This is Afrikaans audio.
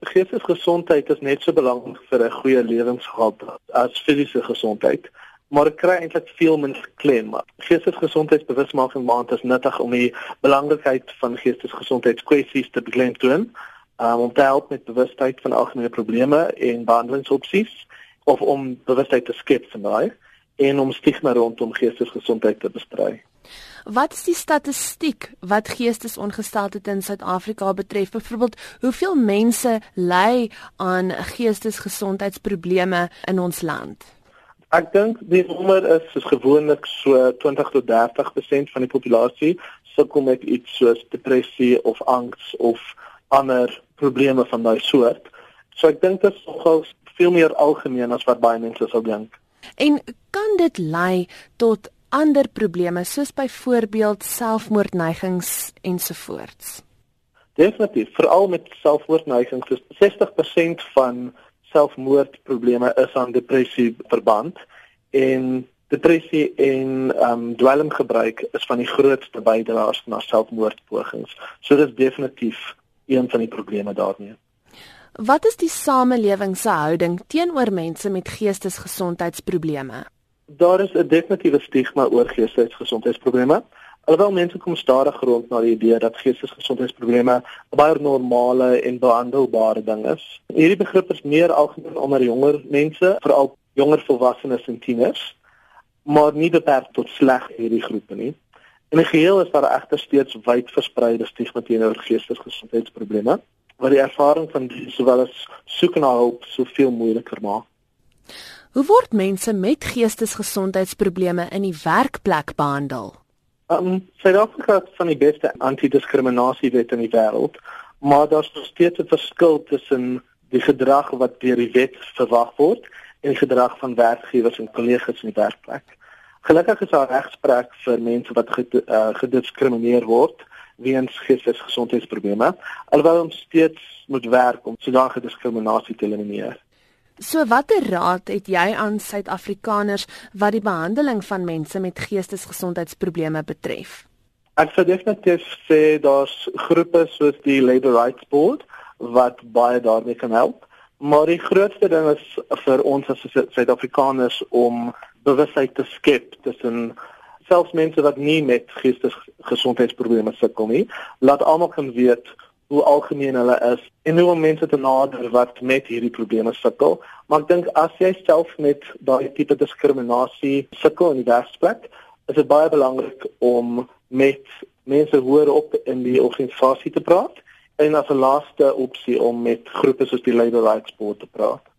Geestesgesondheid is net so belangrik vir 'n goeie lewensgehalte as fisiese gesondheid maar ek kry eintlik veel minder klem. Maar geestesgesondheidsbewusmaking maand is nuttig om die belangrikheid van geestesgesondheidskwessies te beklemtoon um, om te help met bewustheid van algemene probleme en behandelingsopsies of om bewustheid te skep van daai en om stigma rondom geestesgesondheid te bestry. Wat is die statistiek wat geestesongesteldheid in Suid-Afrika betref? Byvoorbeeld, hoeveel mense ly aan geestesgesondheidsprobleme in ons land? Ek dink die nommer is is gewoonlik so 20 tot 30% van die populasie sukkel met iets soos depressie of angs of ander probleme van daai soort. So ek dink dit is nogal veel meer algemeen as wat baie mense sou dink. En kan dit lei tot ander probleme soos byvoorbeeld selfmoordneigings ensovoorts? Definitief, veral met selfmoordneigings, so 60% van selfmoordprobleme is aan depressie verband en depressie en ehm um, dwelmgebruik is van die grootste bydraers na selfmoordpogings. So dit is definitief een van die probleme daarmee. Wat is die samelewing se houding teenoor mense met geestesgesondheidsprobleme? Daar is 'n definitiewe stigma oor geestesgesondheidsprobleme. Alhoewel mense kom stadig rond na die idee dat geestesgesondheidsprobleme baie normale en behandelbare ding is. Hierdie begrip is meer algemeen onder jonger mense, veral jonger volwassenes en tieners, maar nie beperk tot sleg hierdie groepe nie. In die geheel is daar egter steeds wyd verspreide stigma teenoor geestesgesondheidsprobleme wat die ervaring van die sowel as soek na hulp soveel moeiliker maak. Hoe word mense met geestesgesondheidsprobleme in die werkplek behandel? Um, Suid-Afrika het van die beste antidiskriminasiewet in die wêreld, maar daar's nog steeds 'n verskil tussen die gedrag wat deur die wet verwag word en gedrag van werkgewers en kollegas in die werkplek. Gelukkig is daar regspraak vir mense wat uh, gediskrimineer word weens geestesgesondheidsprobleme, alhoewel ons steeds moet werk om sodanige diskriminasie te elimineer. So watter raad het jy aan Suid-Afrikaners wat die behandeling van mense met geestesgesondheidsprobleme betref? Ek sou definitief sê daar's groepe soos die Labour Rights Board wat baie daarmee kan help. Maar die grootste ding is vir ons as Suid-Afrikaners om bewustheid te skep tussen selfs mense wat nie met geestesgesondheidsprobleme sukkel nie. Laat almal kan weet hoe algemeen hulle is en hoe om mense te nader wat met hierdie probleme sukkel. Maar ek dink as jy self met daai tipe diskriminasie sukkel in die werksplek, is dit baie belangrik om met mense hoër op in die organisasie te praat en as 'n laaste opsie om met groepe soos die Labour Rights Board te praat.